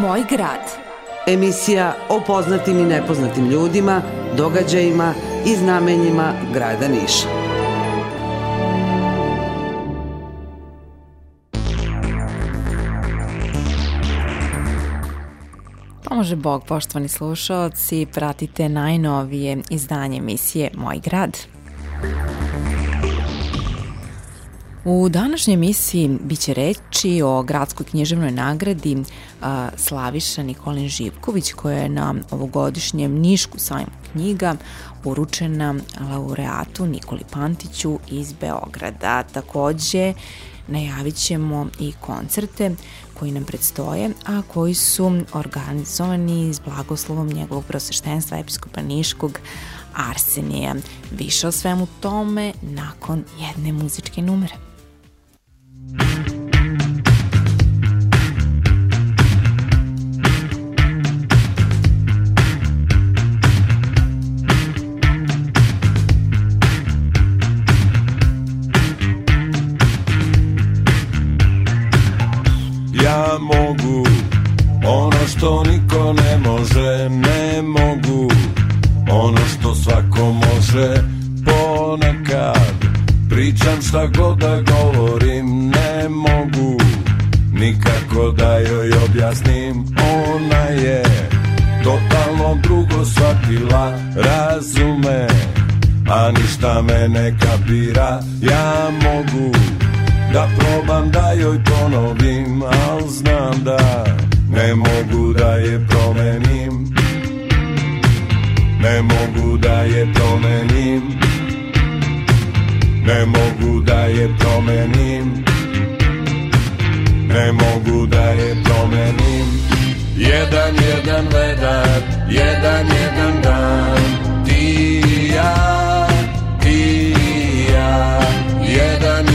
Moj grad. Emisija o poznatim i nepoznatim ljudima, događajima i znamenjima grada Niša. Pomože Bog, poštovani slušalci, pratite najnovije izdanje emisije Moj grad. Moj grad. U današnjoj emisiji biće reći o gradskoj književnoj nagradi Slaviša Nikolin Živković koja je na ovogodišnjem Nišku sajmu knjiga uručena laureatu Nikoli Pantiću iz Beograda. Takođe najavit ćemo i koncerte koji nam predstoje, a koji su organizovani s blagoslovom njegovog prosveštenstva episkopa Niškog Arsenija. Više o svemu tome nakon jedne muzičke numere. Ne mogu da je promenim Ne mogu da je promenim Ne mogu da je promenim Jedan, jedan vedar Jedan, jedan dan Ti i ja Ti i ja Jedan,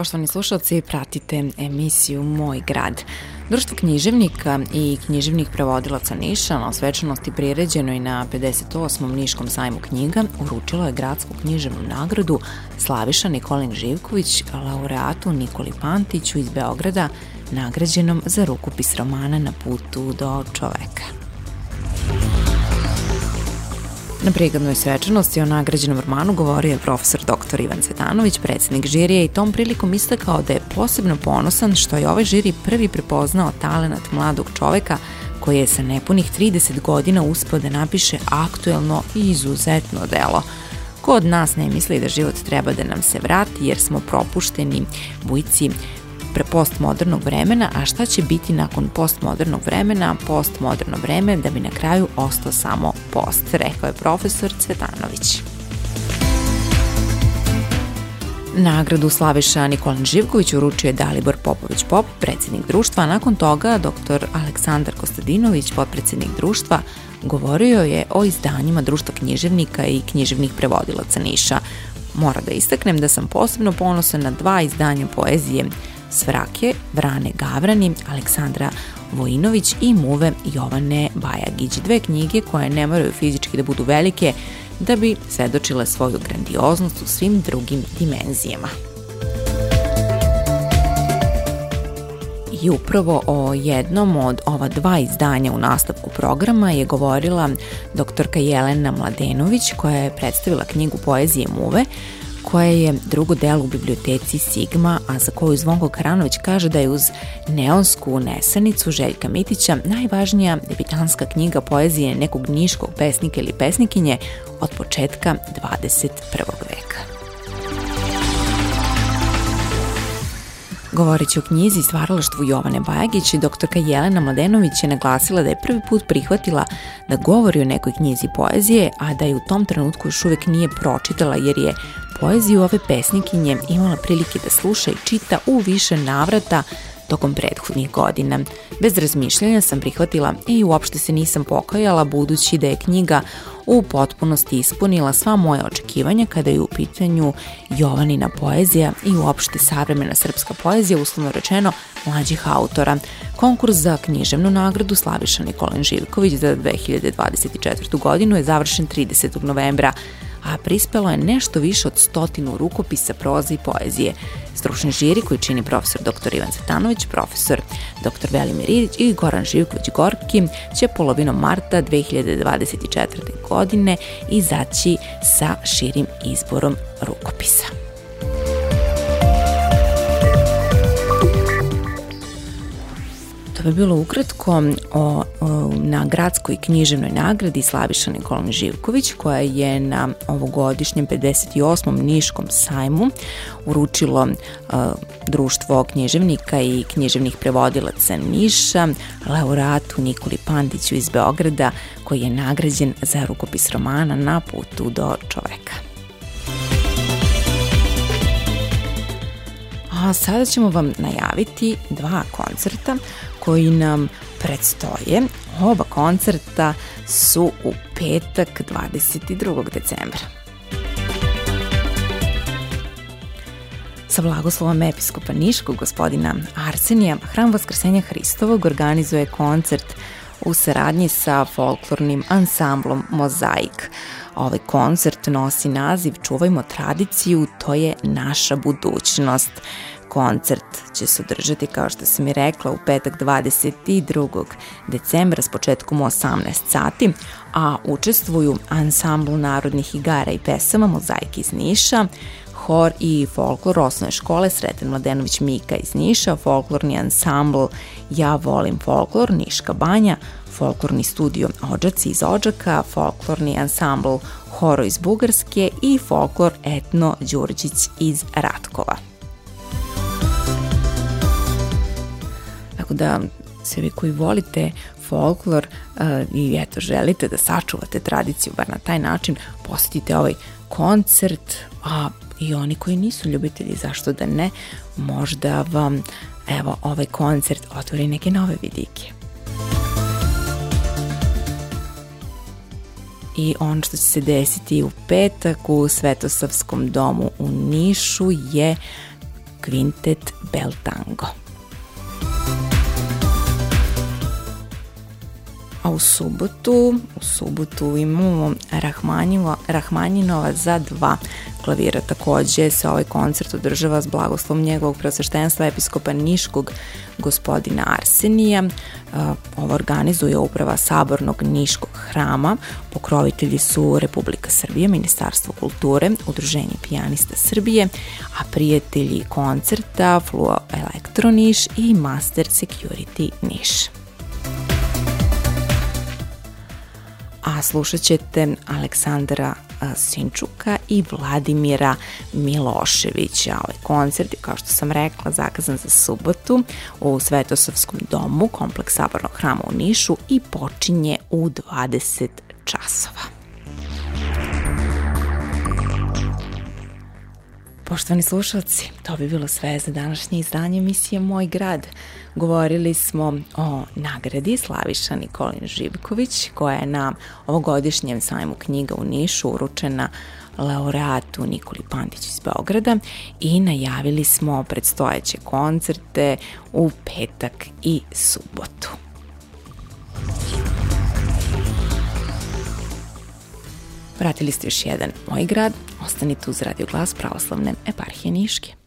Poštovani slušalci, pratite emisiju Moj grad. Društvo književnika i književnih prevodilaca Niša na svečanosti priređenoj na 58. Niškom sajmu knjiga uručilo je gradsku književnu nagradu Slaviša Nikolin Živković, laureatu Nikoli Pantiću iz Beograda, nagrađenom za rukopis romana na putu do čoveka. Na prigadnoj svečanosti o nagrađenom romanu govorio je profesor dr. Ivan Cvetanović, predsednik žirije i tom prilikom istakao da je posebno ponosan što je ovaj žiri prvi prepoznao talenat mladog čoveka koji je sa nepunih 30 godina uspeo da napiše aktuelno i izuzetno delo. Ko od nas ne misli da život treba da nam se vrati jer smo propušteni bujci pre postmodernog vremena, a šta će biti nakon postmodernog vremena, postmoderno vreme, da bi na kraju ostao samo post, rekao je profesor Cvetanović. Nagradu Slaviša Nikolin Živković uručio je Dalibor Popović Pop, predsednik društva, a nakon toga dr. Aleksandar Kostadinović, potpredsednik društva, govorio je o izdanjima društva književnika i književnih prevodilaca Niša. Mora da istaknem da sam posebno ponosan na dva izdanja poezije – Svrake, Vrane Gavrani, Aleksandra Vojinović i Muve Jovane Bajagić. Dve knjige koje ne moraju fizički da budu velike da bi svedočila svoju grandioznost u svim drugim dimenzijama. i upravo o jednom od ova dva izdanja u nastavku programa je govorila doktorka Jelena Mladenović koja je predstavila knjigu poezije Muve koje je drugo delo u biblioteci Sigma, a za koju Zvonko Karanović kaže da je uz neonsku nesanicu Željka Mitića najvažnija debitanska knjiga poezije nekog niškog pesnika ili pesnikinje od početka 21. veka. Govoreći o knjizi i stvaralaštvu Jovane Bajagić, doktorka Jelena Mladenović je naglasila da je prvi put prihvatila da govori o nekoj knjizi poezije, a da je u tom trenutku još uvek nije pročitala jer je poeziju ove pesnikinje imala prilike da sluša i čita u više navrata tokom prethodnih godina. Bez razmišljanja sam prihvatila i uopšte se nisam pokajala budući da je knjiga u potpunosti ispunila sva moja očekivanja kada je u pitanju Jovanina poezija i uopšte savremena srpska poezija, uslovno rečeno, mlađih autora. Konkurs za književnu nagradu Slaviša Nikolin Živković za 2024. godinu je završen 30. novembra a prispelo je nešto više od stotinu rukopisa proze i poezije. Stručni žiri koji čini profesor dr. Ivan Cetanović, profesor dr. Velimir Ilić i Goran Živković Gorki će polovinom marta 2024. godine izaći sa širim izborom rukopisa. To bi bilo ukratko o, o, na gradskoj književnoj nagradi Slaviša Nikolin Živković koja je na ovogodišnjem 58. Niškom sajmu uručilo a, e, društvo književnika i književnih prevodilaca Niša, laureatu Nikoli Pandiću iz Beograda koji je nagrađen za rukopis romana na putu do čoveka. A sada ćemo vam najaviti dva koncerta koji nam predstoje. Oba koncerta su u petak 22. decembra. Sa blagoslovom episkopa Niškog gospodina Arsenija, Hram Vaskrsenja Hristovog organizuje koncert u saradnji sa folklornim ansamblom Mozaik. Ovaj koncert nosi naziv Čuvajmo tradiciju, to je naša budućnost. Koncert će se održati, kao što sam i rekla, u petak 22. decembra s početkom u 18 sati, a učestvuju ansambl narodnih igara i pesama Mozaik iz Niša, hor i folklor osnovne škole Sreten Mladenović Mika iz Niša, folklorni ansambl Ja volim folklor Niška banja, folklorni studio Ođaci iz Ođaka, folklorni ansambl Horo iz Bugarske i folklor Etno Đurđić iz Ratkova. Tako da se vi koji volite folklor i eto želite da sačuvate tradiciju bar na taj način, posetite ovaj koncert, a i oni koji nisu ljubitelji, zašto da ne, možda vam evo, ovaj koncert otvori neke nove vidike. i ono što će se desiti u petak u Svetosavskom domu u Nišu je kvintet Beltango. A u subotu, u subotu imamo Rahmanjino, Rahmanjinova za dva klavira. Takođe se ovaj koncert održava s blagoslovom njegovog preosveštenstva episkopa Niškog gospodina Arsenija. Ovo organizuje uprava Sabornog Niškog hrama. Pokrovitelji su Republika Srbije, Ministarstvo kulture, Udruženje pijanista Srbije, a prijatelji koncerta Fluo Elektroniš i Master Security Niš. a slušat ćete Aleksandra Sinčuka i Vladimira Miloševića. Ovaj koncert je, kao što sam rekla, zakazan za subotu u Svetosavskom domu kompleks Sabornog hrama u Nišu i počinje u 20 časova. Poštovani slušalci, to bi bilo sve za današnje izdanje emisije Moj grad. Govorili smo o nagradi Slaviša Nikolin Živković, koja je na ovogodišnjem sajmu knjiga u Nišu uručena laureatu Nikoli Pantić iz Beograda i najavili smo predstojeće koncerte u petak i subotu. Pratili ste još jedan Moj grad, ostanite uz Radio Glas pravoslavne eparhije Niške.